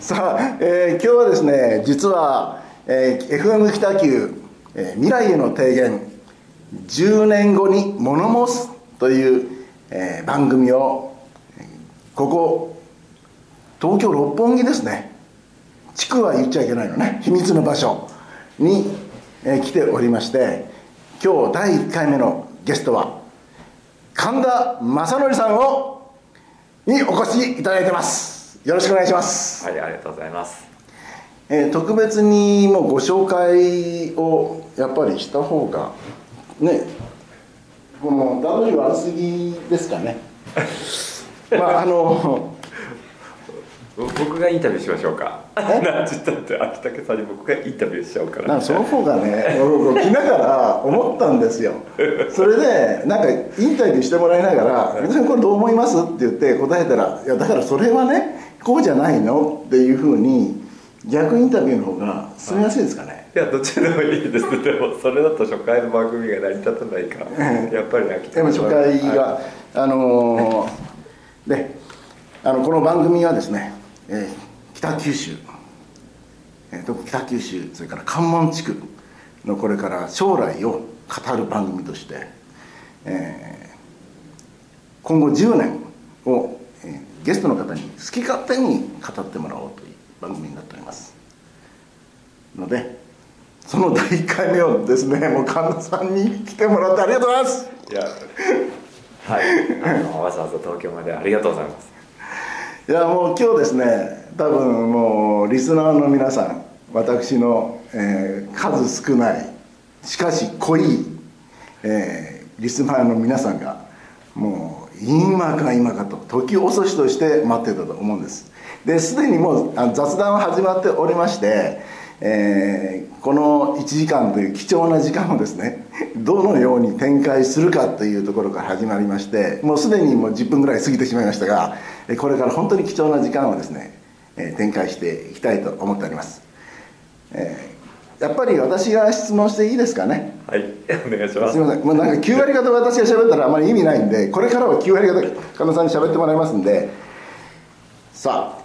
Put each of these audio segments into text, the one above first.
さあ、えー、今日はですね実は、えー、FM 北九、えー、未来への提言10年後に物申すという、えー、番組をここ東京六本木ですね。地区は言っちゃいけないのね。秘密の場所に、えー、来ておりまして今日第1回目のゲストは神田正則さんをにお越しいただいてます。よろしくお願いします。はいありがとうございます、えー、特別にもうご紹介をやっぱりした方がねこの W 悪すぎですかね。まああの僕がインタビューしましょうか。なんつったって秋武さんに僕がインタビューしちゃうからなんかその方がね。来ながら思ったんですよ。それでなんかインタビューしてもらいながら「皆さんこれどう思います?」って言って答えたら「いやだからそれはねこうじゃないの?」っていうふうに逆インタビューの方が進みやすいですかね。い。やどっちでもいいです。でもそれだと初回の番組が成り立たないからやっぱり秋武さんでも初回が、はい、あのー、であのこの番組はですねえー、北九州、えー、北九州。それから関門地区のこれから将来を語る番組として、えー、今後10年を、えー、ゲストの方に好き勝手に語ってもらおうという番組になっております。のでその第1回目をですねもう神田さんに来てもらってありがとうございます。いやはい。わざわざ東京までありがとうございます。いやもう今日ですね多分もうリスナーの皆さん私の、えー、数少ないしかし濃い、えー、リスナーの皆さんがもう今か今かと時遅しとして待ってたと思うんです。ですでにもう雑談は始まっておりましてえー、この1時間という貴重な時間をですね どのように展開するかというところから始まりましてもうすでにもう10分ぐらい過ぎてしまいましたがこれから本当に貴重な時間をですね、えー、展開していきたいと思っております、えー、やっぱり私が質問していいですかね？はいお願いします。すみません。もうなんか9割方私が喋ったらあまり意味ないんでこれからは9割方神田さんに喋ってもらいますんで。さあ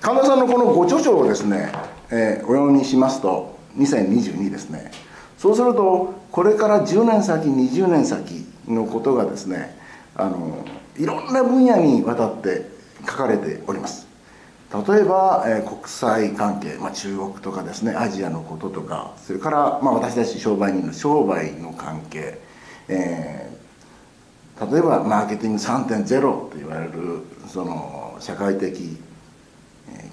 神田さんのこのご著書をですねえー、お読みしますと2022ですね。そうするとこれから10年先20年先のことがですねあのいろんな分野にわたって書かれております。例えば、えー、国際関係、まあ、中国とかですねアジアのこととかそれから、まあ、私たち商売人の商売の関係、えー、例えばマーケティング3.0と言われるその社会的、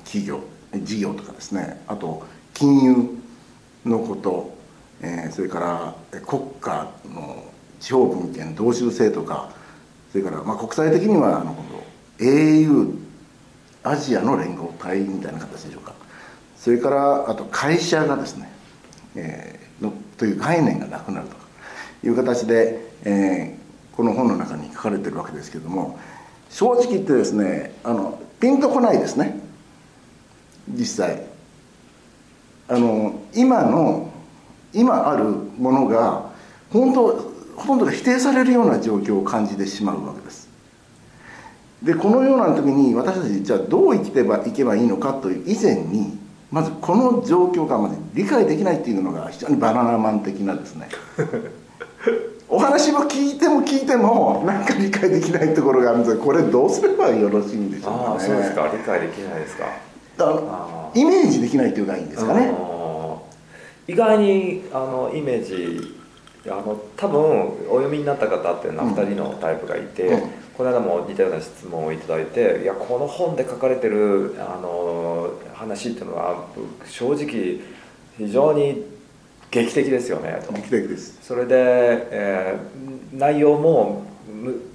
企業事業とかですね。あと金融のこと、えー、それから国家の地方分権同州制とか。それからまあ国際的にはあの au アジアの連合体みたいな形でしょうか。それからあと会社がですね、えー、のという概念がなくなるという形で、えー、この本の中に書かれてるわけですけども。正直言ってですねあのピンとこないですね。実際。あの今の今あるものが本当ほとんどが否定されるような状況を感じてしまうわけです。でこのような時に私たちじゃあどう生きてばいけばいいのかという以前にまずこの状況がまず理解できないっていうのが非常にバナナマン的なですね。お話を聞いても聞いてもなんか理解できないところがあるんですがこれどうすればよろしいんでしょうかね。あそうですか。理解できないですかあのイメージできないというかいいんですかね。意外にあのイメージあの多分お読みになった方っていうのは2人のタイプがいて、うん、この間も似たような質問をいただいていやこの本で書かれてるあの話っていうのは正直非常に劇的ですよね劇的です。それで、えー、内容も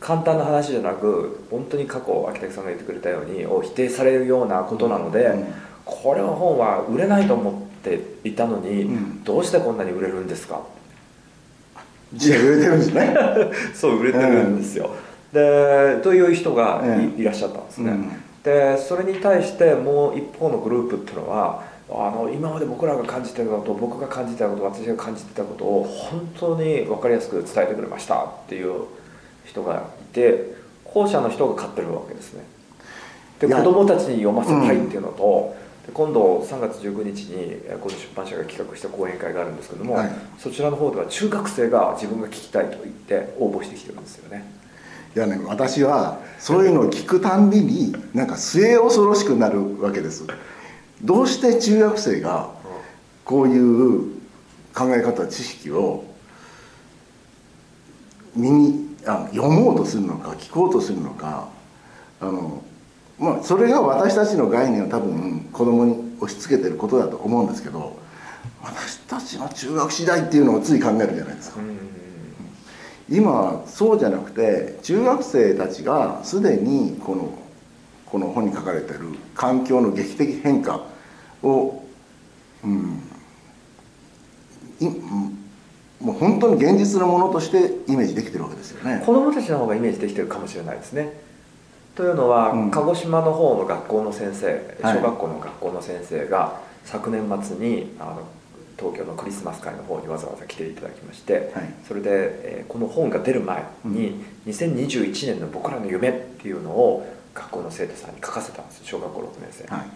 簡単な話じゃなく本当に過去秋竹さんが言ってくれたようにを否定されるようなことなので、うん、これの本は売れないと思っていたのに、うん、どうしてこんなに売れるんですか？売れてるんですねそう売れてるんですよ、うん、でという人がい,、らっしゃったんですね、でそれに対してもう一方のグループっていうのはあの今まで僕らが感じてたこと僕が感じてたこと私が感じてたことを本当に分かりやすく伝えてくれましたっていう人がいて後者の人が買ってるわけですね。で子供たちに読ませたいっていうのと、で今度3月19日にえーこの出版社が企画した講演会があるんですけども、はい。そちらの方では中学生が自分が聞きたいと言って応募してきてるんですよね。いやね私はそういうのを聞くたんびになんか末恐ろしくなるわけです。どうして中学生がこういう考え方知識を身にあ読もうとするのか聞こうとするのかあのまあそれが私たちの概念を多分子供に押し付けてることだと思うんですけど私たちの中学時代っていうのをつい考えるじゃないですか。うん今そうじゃなくて中学生たちがすでにこのこの本に書かれている環境の劇的変化を、うん、いうんもう本当に現実のものとしてイメージできてるわけですよね。子供たちの方がイメージできてるかもしれないですね。というのは、うん。鹿児島の方の学校の先生はい。小学校の学校の先生が昨年末にあの東京のクリスマス会の方にわざわざ来ていただきまして、はい。それで、えーこの本が出る前に、2021年の僕らの夢っていうのを学校の生徒さんに書かせたんです小学校6年生、はい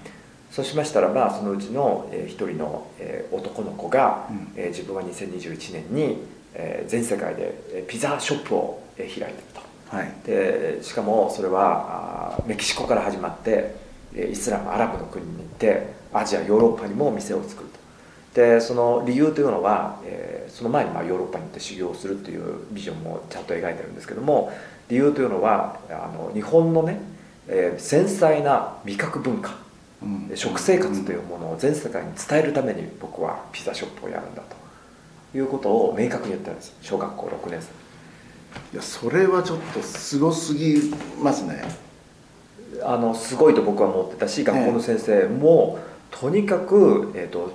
そうしましたらばそのうちのえー一人のえー男の子が、うん。えー自分は2021年にえー全世界でえーピザショップをえー開いてると。はい。でしかもそれはメキシコから始まってえーイスラムアラブの国に行ってアジアヨーロッパにも店を作ると。でその理由というのは、えーその前にまあヨーロッパに行って修行をするっていうビジョンもちゃんと描いてるんですけども理由というのはあの日本のね、えー繊細な味覚文化うん食生活というものを全世界に伝えるために僕はピザショップをやるんだと。いうことを明確に言ってるんです。小学校6年生。いやそれはちょっとすごすぎますね。あのすごいと僕は思ってたし学校の先生も、とにかく、えー、と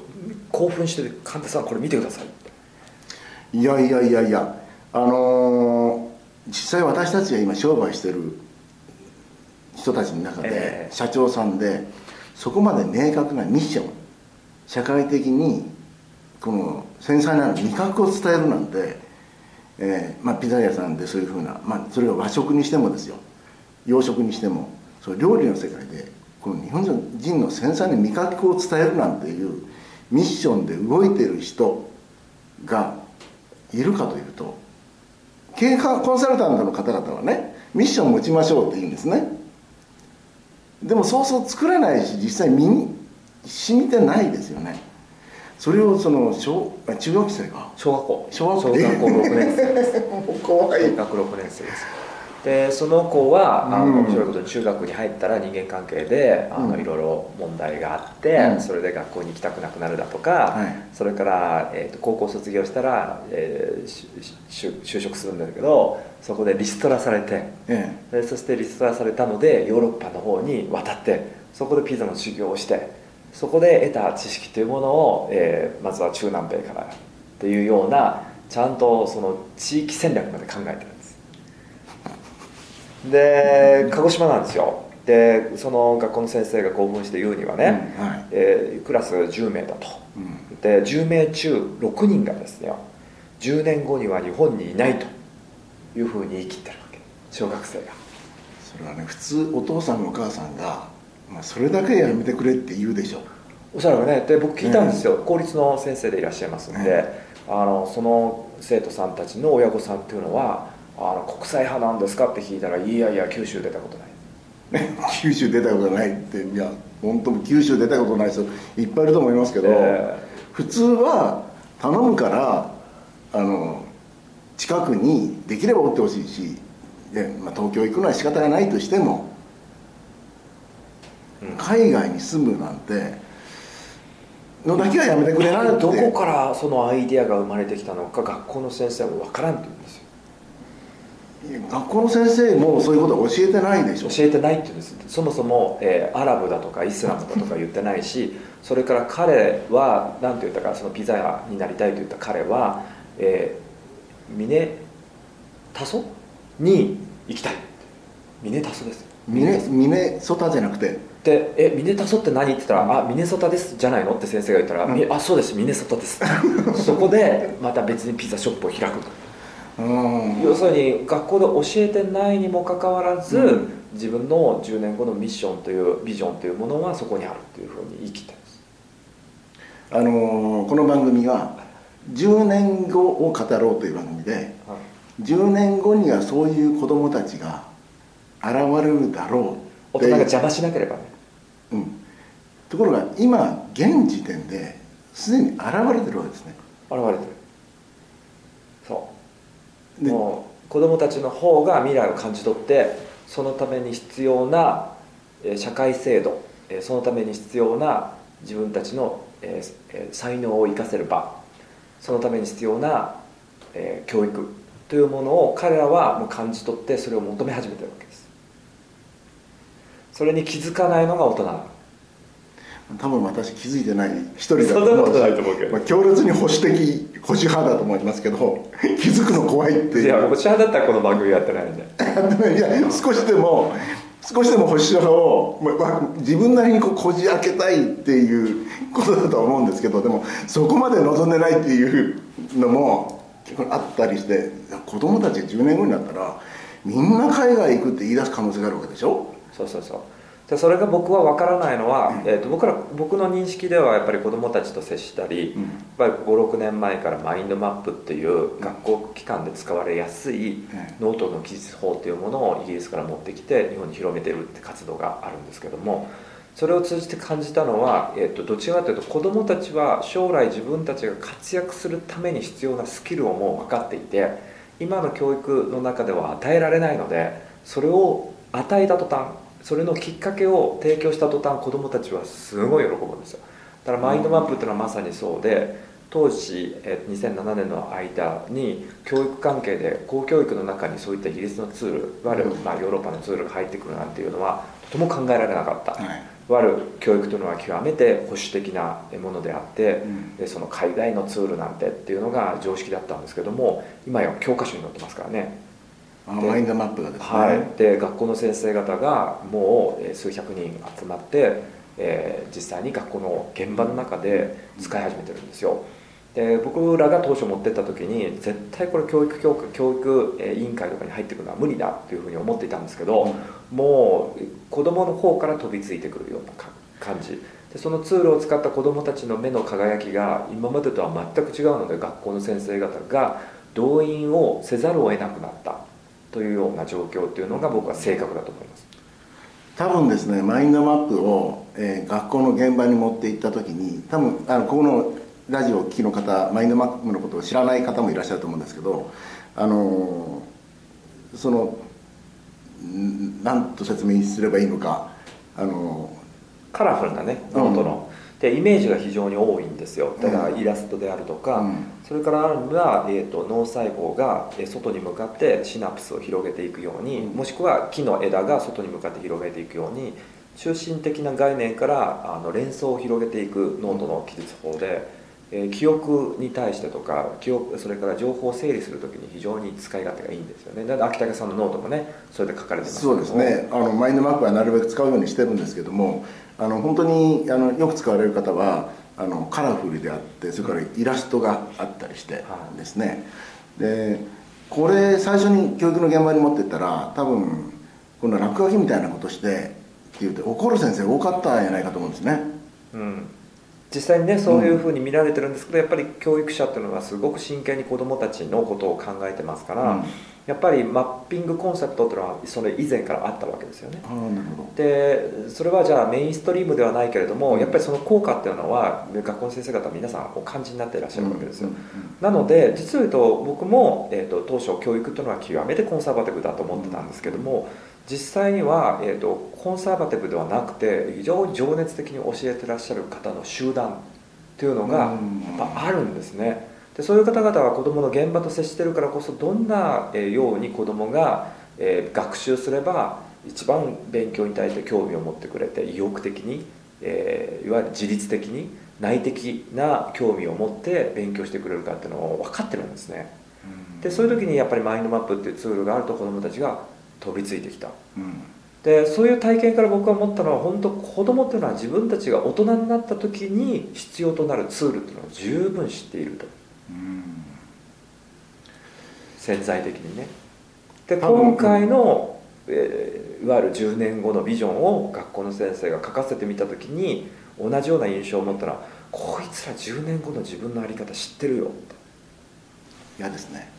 興奮して「神田さんこれ見てください」いやいやいやいやあのー実際私たちが今商売してる人たちの中でええ。社長さんでそこまで明確なミッション。社会的にこの繊細な味覚を伝えるなんて、えーまあ、ピザ屋さんでそういうふうな、まあ、それが和食にしてもですよ。洋食にしても。そう料理の世界でこの日本人の繊細な味覚を伝えるなんていうミッションで動いてる人がいるかというと経営コンサルタントの方々はねミッション持ちましょうって言うんですね。でもそうそう作れないし実際身に染みてないですよね。それをその小あ中学生が小学校。小学校。小学校6年生です。怖い。小学6年生ですでその子は、あうん。の面白いことに中学に入ったら人間関係であの、うん。いろいろ問題があって、うん。それで学校に行きたくなくなるだとか、はい。それから、えーと高校卒業したら、えー就就職するんだけどそこでリストラされてえでそしてリストラされたのでヨーロッパの方に渡ってそこでピザの修行をしてそこで得た知識というものを、えーまずは中南米からっていうようなちゃんとその地域戦略まで考えてる。んで鹿児島なんですよ。でその学校の先生が興奮して言うにはね、うんはい。えークラス10名だと。うん。で10名中6人がですね10年後には日本にいないというふうに言い切ってるわけ。小学生が。それはね普通お父さんお母さんが、まあ、それだけやめてくれって言うでしょ。おそらくねで僕聞いたんですよ、公立の先生でいらっしゃいますんで、えあのその生徒さんたちの親御さんっていうのはあの国際派なんですかって聞いたらいやいや九州出たことない。ね 九州出たことないっていや本当九州出たことない人いっぱいいると思いますけど、え普通は頼むからあの近くにできればおってほしいしで、まあ、東京行くのは仕方がないとしてもうん。海外に住むなんてのだけはやめてくれなって。どこからそのアイディアが生まれてきたのか学校の先生も分からんって言うんですよ学校の先生もそういうことは教えてないでしょ？教えてないって言うんです。そもそも、えーアラブだとかイスラムだとか言ってないしそれから彼は何て言ったかそのピザ屋になりたいと言った彼は、えーミネタソに行きたい。ミネタソです。ミネミネソ。タじゃなくて？で「えミネタソって何?」って言ったら「あミネソタです」じゃないのって先生が言ったら「うん。みあそうですミネソタです」そこでまた別にピザショップを開く要するに学校で教えてないにもかかわらず、うん。自分の10年後のミッションというビジョンというものはそこにあるというふうに言い切ってます。あのこの番組は10年後を語ろうという番組で、はい、10年後にはそういう子供たちが現れるだろう大人が邪魔しなければね、うん、ところが今現時点ですでに現れてるわけですね。現れてるもう子供たちの方が未来を感じ取ってそのために必要な社会制度そのために必要な自分たちの才能を生かせる場そのために必要な教育というものを彼らはもう感じ取ってそれを求め始めてるわけです。それに気づかないのが大人なの。多分私気づいてない一人だと思うまあ、強烈に保守的保守派だと思いますけど 気づくの怖いっていう。いや保守派だったらこの番組やってないんで。いや少しでも少しでも保守派を、まあ、自分なりにこうこじ開けたいっていうことだとは思うんですけどでもそこまで望んでないっていうのも結構あったりして子供たちが10年後になったらみんな海外行くって言い出す可能性があるわけでしょ？そうそうそうでそれが僕は分からないのは、えーと、僕ら僕の認識ではやっぱり子どもたちと接したり、うん、やっぱり56年前からマインドマップっていう学校機関で使われやすいノートの記述法っていうものをイギリスから持ってきて日本に広めてるって活動があるんですけどもそれを通じて感じたのは、えーと、どちらかというと子どもたちは将来自分たちが活躍するために必要なスキルをもう分かっていて今の教育の中では与えられないのでそれを与えた途端それのきっかけを提供した途端子どもたちはすごい喜ぶんですよ。だからマインドマップっていうのはまさにそうで当時2007年の間に教育関係で公教育の中にそういったイギリスのツールいわゆるまあヨーロッパのツールが入ってくるなんていうのはとても考えられなかった、はい、いわゆる教育というのは極めて保守的なものであって、うん、その海外のツールなんてっていうのが常識だったんですけども今や教科書に載ってますからねマインドマップがですね、はい、で学校の先生方がもう数百人集まって、えー、実際に学校の現場の中で使い始めてるんですよ。で僕らが当初持ってった時に絶対これ教育教教育委員会とかに入ってくるのは無理だっていうふうに思っていたんですけど、うん、もう子供の方から飛びついてくるような感じ。でそのツールを使った子供たちの目の輝きが今までとは全く違うので学校の先生方が動員をせざるを得なくなったというような状況というのが僕は正確だと思います。多分ですねマインドマップを、えー、学校の現場に持って行った時に多分あのここのラジオを聴きの方マインドマップのことを知らない方もいらっしゃると思うんですけどあのその何と説明すればいいのかあのカラフルなねノートの、でイメージが非常に多いんですよ。だからイラストであるとか、うん、それからあるのが、えーと、脳細胞が外に向かってシナプスを広げていくように、もしくは木の枝が外に向かって広げていくように中心的な概念からあの連想を広げていくノートの記述法で。えー、記憶に対してとか記憶それから情報を整理するときに非常に使い勝手がいいんですよね。だ秋武さんのノートもねそれで書かれてますそうですね。あのマインドマップはなるべく使うようにしてるんですけどもあの本当にあのよく使われる方はあのカラフルであってそれからイラストがあったりしてですね、はい、でこれ最初に教育の現場に持ってったら多分この落書きみたいなことしてって言うて怒る先生多かったんじゃないかと思うんですね。うん実際にねそういうふうに見られてるんですけど、やっぱり教育者っていうのはすごく真剣に子どもたちのことを考えてますから、うん、やっぱりマッピングコンセプトっていうのはそれ以前からあったわけですよね。でそれはじゃあメインストリームではないけれども、うん、やっぱりその効果っていうのは学校の先生方皆さんお感じになっていらっしゃるわけですよ、なので実を言うと僕も、えーと、当初教育っていうのは極めてコンサバティブだと思ってたんですけども、実際には、えーと、コンサバティブではなくて非常に情熱的に教えてらっしゃる方の集団っていうのがやっぱあるんですね。でそういう方々は子どもの現場と接してるからこそどんなように子どもが、えー、学習すれば一番勉強に対して興味を持ってくれて意欲的に、えー、いわゆる自律的に内的な興味を持って勉強してくれるかっていうのを分かってるんですね。でそういう時にやっぱりマインドマップっていうツールがあると子どもたちが飛びついてきた、うん、でそういう体験から僕が思ったのは本当子供っていうのは自分たちが大人になった時に必要となるツールっていうのを十分知っていると、うん、潜在的にね。で今回のえーいわゆる10年後のビジョンを学校の先生が書かせてみた時に同じような印象を持ったらこいつら10年後の自分の在り方知ってるよって。嫌ですね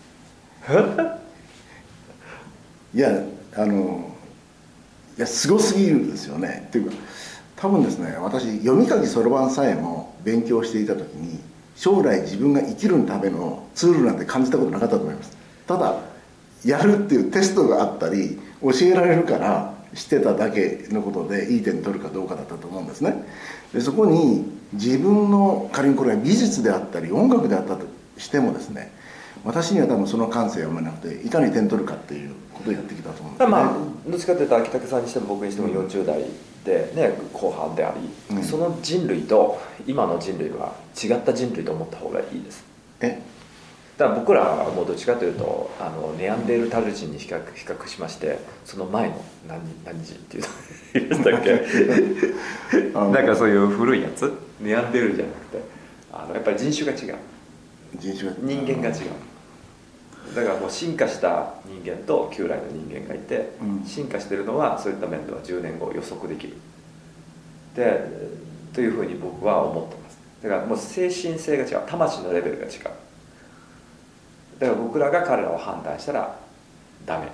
いやあのいやすごすぎるんですよね。っていうか多分ですね私読み書きそろばんさえも勉強していた時に将来自分が生きるためのツールなんて感じたことなかったと思います。ただやるっていうテストがあったり教えられるからしてただけのことでいい点取るかどうかだったと思うんですね。でそこに自分の仮にこれが美術であったり音楽であったとしてもですね私には多分その感性はあんまりなくていかに点取るかっていうことをやってきたと思うんですね、まあどっちかというと秋武さんにしても僕にしても40代で、ね、後半であり、うん。その人類と今の人類は違った人類と思った方がいいです。え？だから僕らはもうどっちかというとあのネアンデールタル人に比較比較しましてその前の何何人っていうの言いま なんかそういう古いやつ？ネアンデールじゃなくてあのやっぱり人種が違う。人種が人間が違うだからもう進化した人間と旧来の人間がいて、うん。進化してるのはそういった面では10年後予測できる。でというふうに僕は思ってます。だからもう精神性が違う。魂のレベルが違う。だから僕らが彼らを判断したらダメ。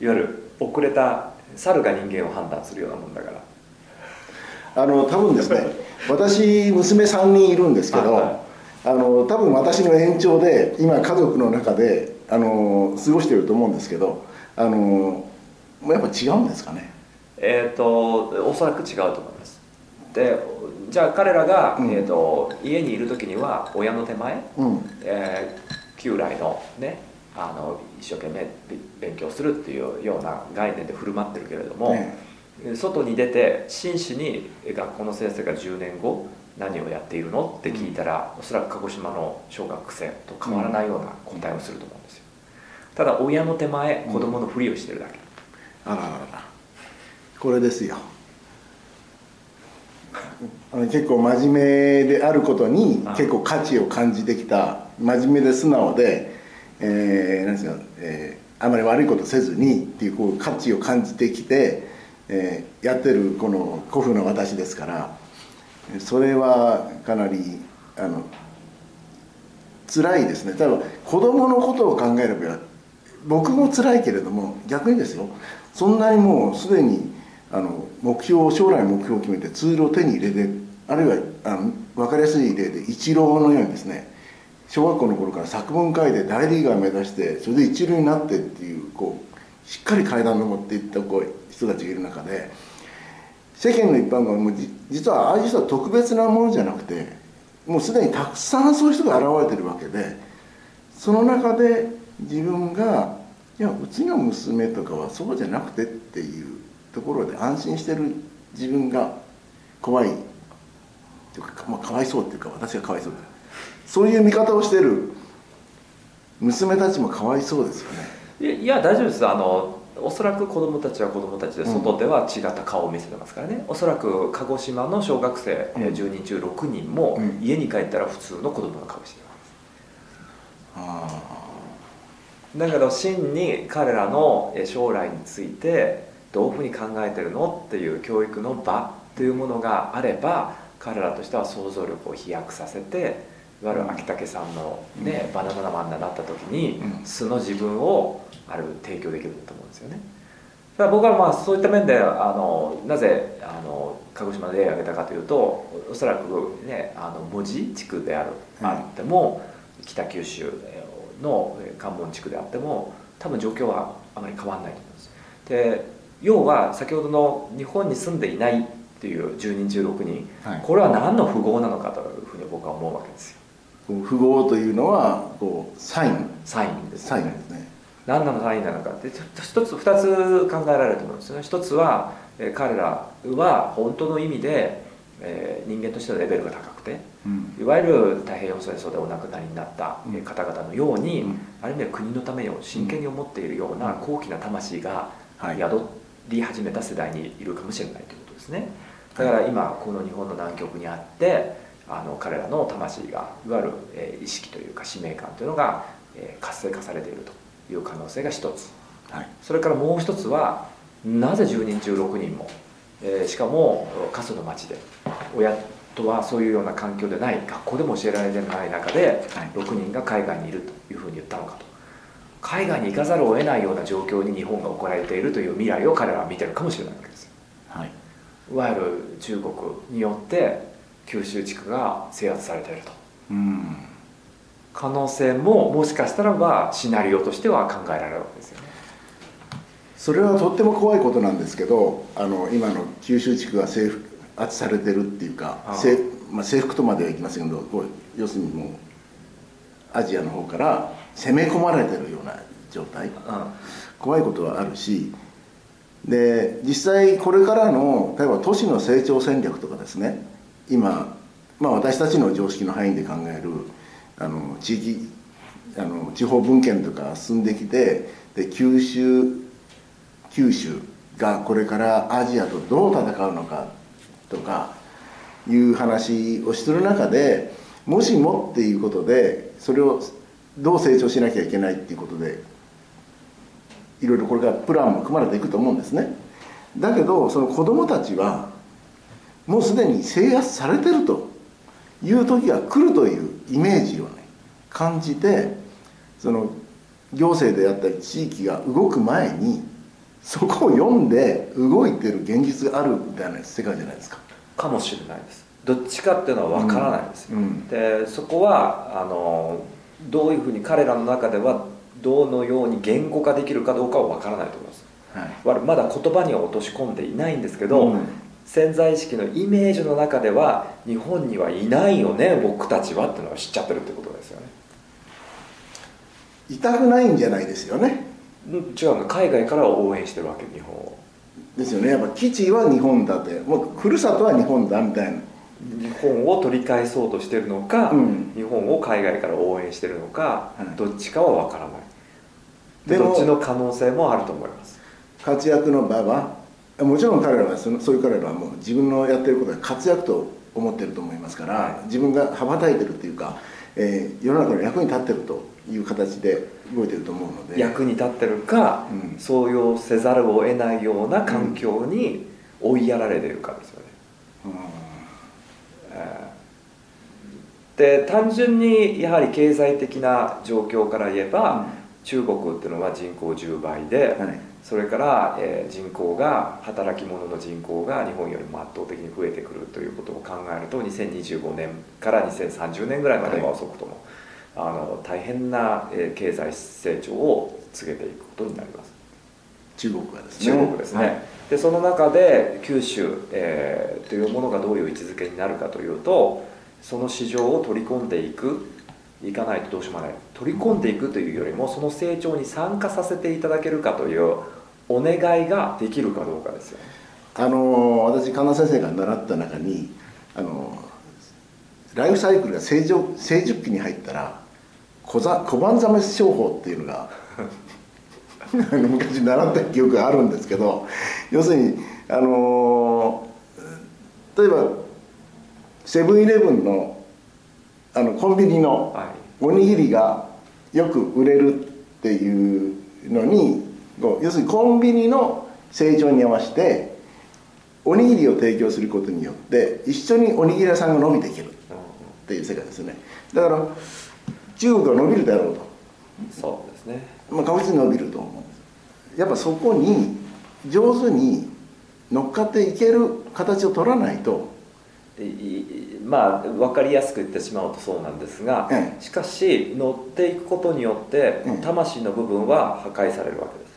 いわゆる遅れた猿が人間を判断するようなもんだから。あの多分ですね私娘3人いるんですけど、はいはいあの多分私の延長で今家族の中であの過ごしてると思うんですけどあのやっぱ違うんですかね？えー、とおそらく違うと思います。でじゃあ彼らが、うん。えー、と家にいる時には親の手前、うん。えー旧来のねあの一生懸命べ勉強するっていうような概念で振る舞ってるけれども、ね。外に出て真摯に学校の先生が10年後何をやっているの？って聞いたら、おそらく鹿児島の小学生と変わらないような答えをすると思うんですよ。ただ親の手前子供のふりをしてるだけ、あらあらあら。これですよ。あの結構真面目であることにあ結構価値を感じてきた真面目で素直で、えーなんですか、えーあまり悪いことせずにっていうこう価値を感じてきて、えーやってるこの古風な私ですからそれはかなりあの辛いですね。ただ子供のことを考えれば僕も辛いけれども逆にですよ。そんなにもうすでにあの目標将来目標を決めてツールを手に入れてあるいはあの分かりやすい例でイチローのようにですね小学校の頃から作文書いて大リーガー目指してそれで一流になってっていうこうしっかり階段登っていったこう人たちがいる中で世間の一般がもう実はああいう人は特別なものじゃなくてもうすでにたくさんそういう人が現れてるわけでその中で自分がいやうちの娘とかはそうじゃなくてっていうところで安心してる自分が怖いというか、まあ、かわいそうっていうか私がかわいそうだ。そういう見方をしてる娘たちもかわいそうですよね。いや大丈夫です。あのおそらく子供たちは子供たちで外では違った顔を見せてますからね、おそらく鹿児島の小学生えーうん10人中6人もうん。家に帰ったら普通の子供の顔してます。あだけど真に彼らのえー将来についてどういうふうに考えてるのっていう教育の場というものがあれば彼らとしては想像力を飛躍させていわゆる秋武さんの、ねバナナマンになった時に、うん。素の自分をある提供できると思うんですよね。だから僕はまあそういった面であのなぜあの鹿児島で例を挙げたかというとおそらくねあの門司地区である、うん。あっても北九州の関門地区であっても多分状況はあまり変わらないと思うんです。で要は先ほどの日本に住んでいないっていう10人中6人、はい。これは何の富豪なのかというふうに僕は思うわけですよ富豪というのはこうサインサインですサインですね何なのサインなのかって一つ二つ考えられると思うんですよね。一つは、えー彼らは本当の意味で、えー人間としてのレベルが高くてうん。いわゆる太平洋戦争でお亡くなりになった方々のように、うん。ある意味では国のためを真剣に思っているような高貴な魂がはい。宿り始めた世代にいるかもしれないということですね。だから今この日本の南極にあってあの彼らの魂がいわゆる、えー意識というか使命感というのが、えー活性化されているという可能性が一つ。はい。それからもう一つはなぜ10人中6人も、えーしかも過疎の町で親とはそういうような環境でない学校でも教えられてない中ではい。6人が海外にいるというふうに言ったのかと。海外に行かざるを得ないような状況に日本が置かれているという未来を彼らは見てるかもしれないわけです。よはい。いわゆる中国によって九州地区が制圧されていると。うん可能性ももしかしたらばシナリオとしては考えられるわけですよね。それはとっても怖いことなんですけどあの今の九州地区が征服圧されてるっていうかああ。征,、まあ、征服とまではいきませんけど要するにもうアジアの方から攻め込まれてるような状態。怖いことはあるしで実際これからの例えば都市の成長戦略とかですね今、まあ、私たちの常識の範囲で考えるあの地域あの地方分権とか進んできてで九州九州がこれからアジアとどう戦うのかとかいう話をしてる中でもしもっていうことでそれをどう成長しなきゃいけないっていうことでいろいろこれからプランも組まれていくと思うんですね。だけどその子供たちはもうすでに制圧されてると。いう時が来るというイメージをね感じてその行政であったり地域が動く前にそこを読んで動いてる現実があるみたいな世界じゃないですか。かもしれないです。どっちかっていうのは分からないです。よ、うん。でそこはあのどういうふうに彼らの中ではどのように言語化できるかどうかは分からないと思います。はい。わまだ言葉には落とし込んでいないんですけど、うん潜在意識のイメージの中では日本にはいないよね僕たちはっていうのは知っちゃってるってことですよね。痛くないんじゃないですよね。うん違うの。海外から応援してるわけ日本を。ですよね。やっぱ基地は日本だって。もうふるさとは日本だみたいな。日本を取り返そうとしてるのか、うん。日本を海外から応援してるのか、はい。どっちかは分からない。でどっちの可能性もあると思います。活躍の場はもちろん彼らはそのそういう彼らはもう自分のやってることが活躍と思ってると思いますから、はい。自分が羽ばたいてるっていうか、えー世の中の役に立ってるという形で動いてると思うので。役に立ってるか、うん。そういうせざるを得ないような環境に追いやられてるかですよね、うん。えー。で単純にやはり経済的な状況から言えば、中国っていうのは人口10倍で、はい。それから、えー人口が働き者の人口が日本よりも圧倒的に増えてくるということを考えると2025年から2030年ぐらいまでは遅くとも、あの大変な、えー経済成長を告げていくことになります。中国はですね。中国ですね、はい。でその中で九州、えーというものがどういう位置づけになるかというとその市場を取り込んでいくいかないとどうしようもない取り込んでいくというよりもその成長に参加させていただけるかというお願いができるかどうかですよ。ねあの私神田先生が習った中にあのライフサイクルが成長成熟期に入ったら小ざ小判ざめ商法っていうのが昔習った記憶があるんですけど要するにあの例えばセブンイレブンのあのコンビニのはい。おにぎりがよく売れるっていうのに要するにコンビニの成長に合わせておにぎりを提供することによって一緒におにぎり屋さんが伸びていけるっていう世界ですよね。だから中国は伸びるだろうと、そうですね。まあ、確実に伸びると思うやっぱそこに上手に乗っかっていける形を取らないとまあ分かりやすく言ってしまうとそうなんですが、えしかし乗っていくことによってええ。魂の部分は破壊されるわけです。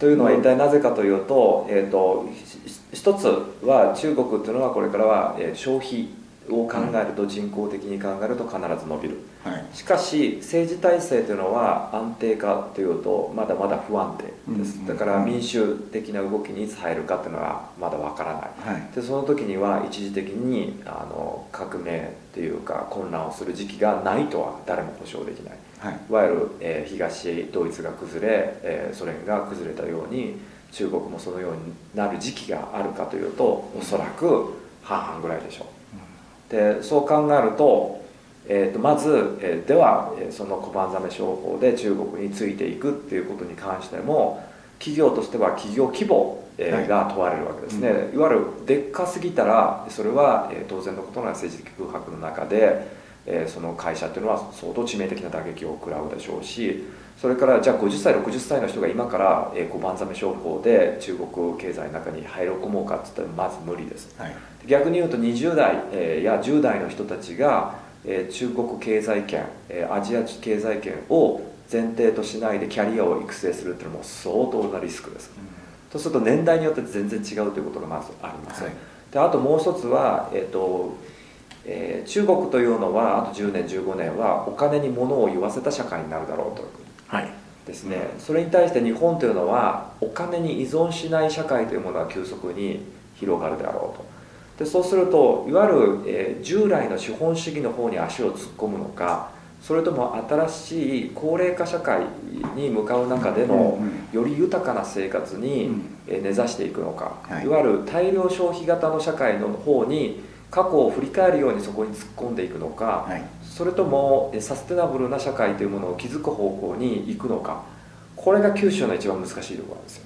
というのは一体なぜかというと,、えー、とひ一つは中国っていうのはこれからは、えー消費を考えると人口的に考えると必ず伸びる。はい。しかし政治体制というのは安定かというとまだまだ不安定です、うんだから民主的な動きにいつ入るかというのはまだわからない。はい。でその時には一時的にあの革命っていうか混乱をする時期がないとは誰も保証できない。はい。いわゆる、えー東ドイツが崩れ、えーソ連が崩れたように中国もそのようになる時期があるかというとおそらく半々ぐらいでしょうでそう考えるとえー、とまず、えー、ではその小判ザメ商法で中国についていくっていうことに関しても企業としては企業規模、えー、が問われるわけですね、うん、いわゆるでっかすぎたらそれは、えー、当然のことなら政治的空白の中で、えー、その会社っていうのは相当致命的な打撃を食らうでしょうしそれからじゃあ50歳60歳の人が今から、えー、小判ザメ商法で中国経済の中に入り込もうかって言ったらまず無理です、はい、逆に言うと20代、えー、や10代の人たちが、えー、中国経済圏、えー、アジア経済圏を前提としないでキャリアを育成するっていうのも相当なリスクです、うん、そうすると年代によって全然違うということがまずあります、はい、であともう一つは、えーとえー、中国というのはあと10年15年はお金に物を言わせた社会になるだろうと。はい。ですね、それに対して日本というのはお金に依存しない社会というものは急速に広がるであろうと。でそうするといわゆる、えー、従来の資本主義の方に足を突っ込むのかそれとも新しい高齢化社会に向かう中でのより豊かな生活に根ざしていくのか、い、わゆる大量消費型の社会の方に過去を振り返るようにそこに突っ込んでいくのか、それともサステナブルな社会というものを築く方向に行くのか。これが九州の一番難しいところなんですよ。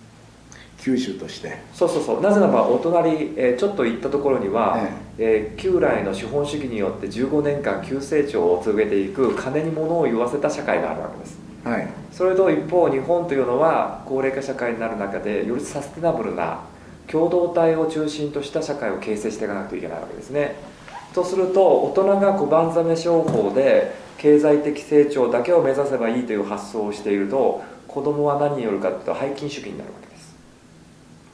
九州として。そうそうそう。なぜならばお隣、えー、ちょっと行ったところには、ええ。ー、旧来の資本主義によって15年間急成長を続けていく金に物を言わせた社会があるわけです、はい、それと一方日本というのは高齢化社会になる中でよりサステナブルな共同体を中心とした社会を形成していかなくてはいけないわけですね。とすると大人が小判ザメ商法で経済的成長だけを目指せばいいという発想をしていると子供は何によるかというと拝金主義になるわけです。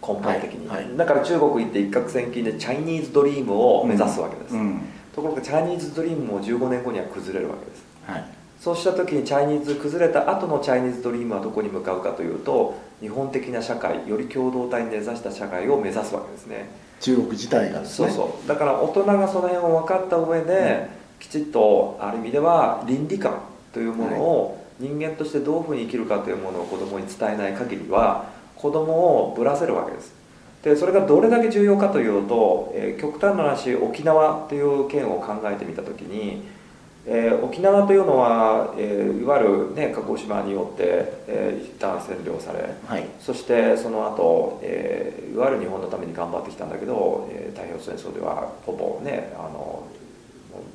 根本的に、はいはい、だから中国行って一攫千金でチャイニーズドリームを目指すわけです、うん。うん、ところがチャイニーズドリームも15年後には崩れるわけです、はい、そうした時にチャイニーズ崩れた後のチャイニーズドリームはどこに向かうかというと日本的な社会より共同体に根ざした社会を目指すわけですね。中国自体がですね。そうそう。だから大人がその辺を分かった上で、きちっとある意味では倫理観というものを人間としてどういうふうに生きるかというものを子供に伝えない限りは子供をぶらせるわけです。でそれがどれだけ重要かというと、えー、極端な話沖縄っていう県を考えてみた時にえー、沖縄というのは、えー、いわゆる、ね、鹿児島によって、えー、一旦占領され、はい、そしてその後、えー、いわゆる日本のために頑張ってきたんだけど、えー、太平洋戦争ではほぼねあの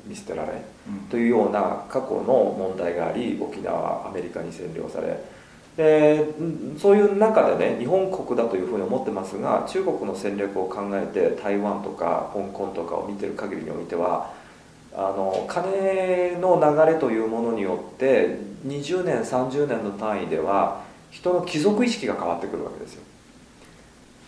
見捨てられ、うん、というような過去の問題があり沖縄はアメリカに占領されでそういう中でね日本国だというふうに思ってますが中国の戦略を考えて台湾とか香港とかを見てる限りにおいてはあの金の流れというものによって20年30年の単位では人の貴族意識が変わってくるわけですよ。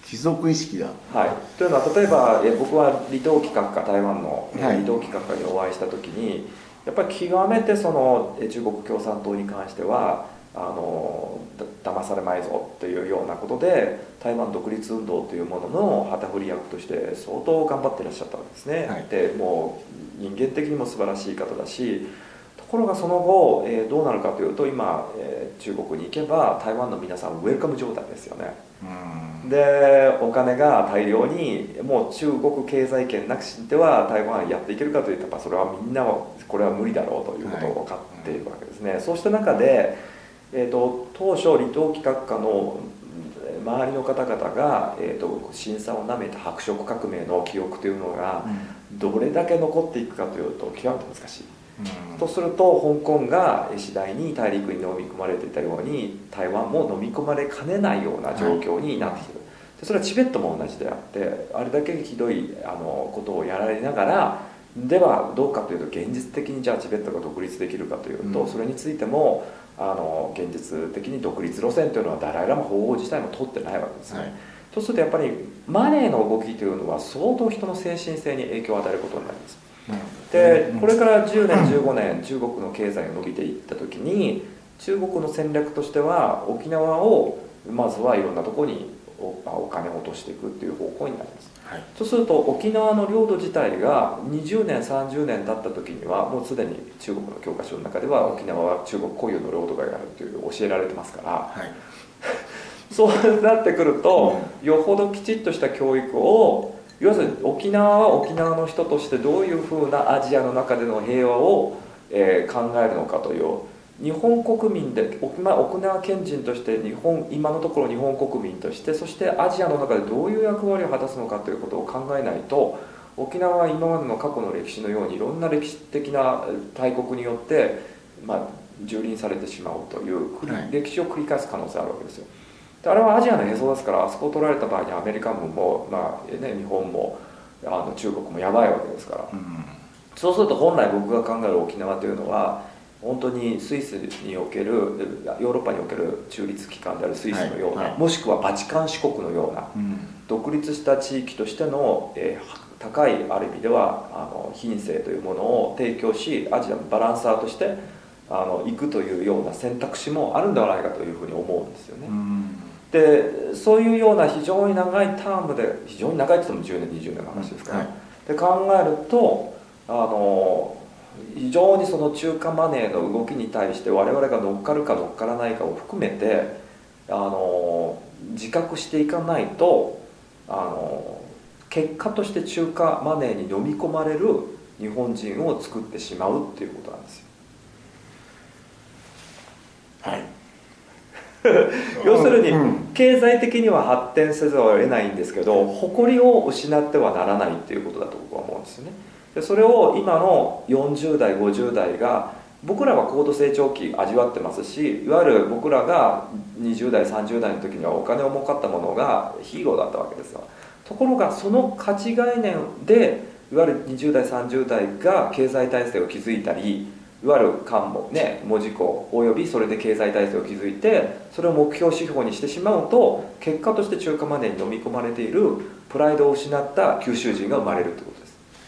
貴族意識だはい。というのは例えばえ僕は李登輝閣下台湾の李登輝閣下にお会いした時にやっぱり極めてその中国共産党に関してはあの騙されまいぞというようなことで台湾独立運動というものの旗振り役として相当頑張っていらっしゃったわけですね、はい、でもう人間的にも素晴らしい方だしところがその後、えー、どうなるかというと今、えー、中国に行けば台湾の皆さんウェルカム状態ですよね。でお金が大量にもう中国経済圏なくしては台湾やっていけるかといったらそれはみんなこれは無理だろうということを分かっているわけですね、はい、そうした中でえーと、当初離島企画課の周りの方々が、えーと、審査をなめた白色革命の記憶というのが、どれだけ残っていくかというと極めて難しい、うん、とすると香港が次第に大陸に飲み込まれていたように台湾も飲み込まれかねないような状況になってきてる、はい、それはチベットも同じであってあれだけひどいあのことをやられながらではどうかというと現実的にじゃあチベットが独立できるかというと、うん、それについてもあの現実的に独立路線というのはダライ・ラマ法王自体も取ってないわけですね、はい、そうするとやっぱりマネーの動きというのは相当人の精神性に影響を与えることになります、うん、でこれから10年15年 中国の経済が伸びていった時に中国の戦略としては沖縄をまずはいろんなところにお金を落としていくっていう方向になります、はい、そうすると沖縄の領土自体が20年30年経った時にはもうすでに中国の教科書の中では沖縄は中国固有の領土があるという教えられてますから、はい、そうなってくると、うん、よほどきちっとした教育を要するに沖縄は沖縄の人としてどういうふうなアジアの中での平和をえー考えるのかという日本国民で沖縄沖縄県人として日本今のところ日本国民としてそしてアジアの中でどういう役割を果たすのかということを考えないと沖縄は今までの過去の歴史のようにいろんな歴史的な大国によって、まあ、蹂躙されてしまうという、はい。歴史を繰り返す可能性あるわけですよ。であれはアジアのへそですからあそこを取られた場合にアメリカ軍も、まあね、日本もあの中国もやばいわけですから。うん。そうすると本来僕が考える沖縄というのは本当にスイスにおけるヨーロッパにおける中立機関であるスイスのような、はいはい。もしくはバチカン四国のようなうん。独立した地域としての、えー高いある意味ではあの品性というものを提供しアジアのバランサーとしてあの行くというような選択肢もあるんではないかというふうに思うんですよね。うん。でそういうような非常に長いタームで非常に長いって言っても10年20年の話ですから、はい。で考えるとあの非常にその中華マネーの動きに対して我々が乗っかるか乗っからないかを含めてあの自覚していかないとあの結果として中華マネーに飲み込まれる日本人を作ってしまうっていうことなんですよ。はい。要するにうん。経済的には発展せざるを得ないんですけど誇りを失ってはならないっていうことだと僕は思うんですよねでそれを今の40代50代が僕らは高度成長期味わってますしいわゆる僕らが20代30代の時にはお金を儲かったものがヒーローだったわけですよ。ところがその価値概念でいわゆる20代30代が経済体制を築いたりいわゆる官もね文字工およびそれで経済体制を築いてそれを目標指標にしてしまうと結果として中華マネーに飲み込まれているプライドを失った九州人が生まれるってこと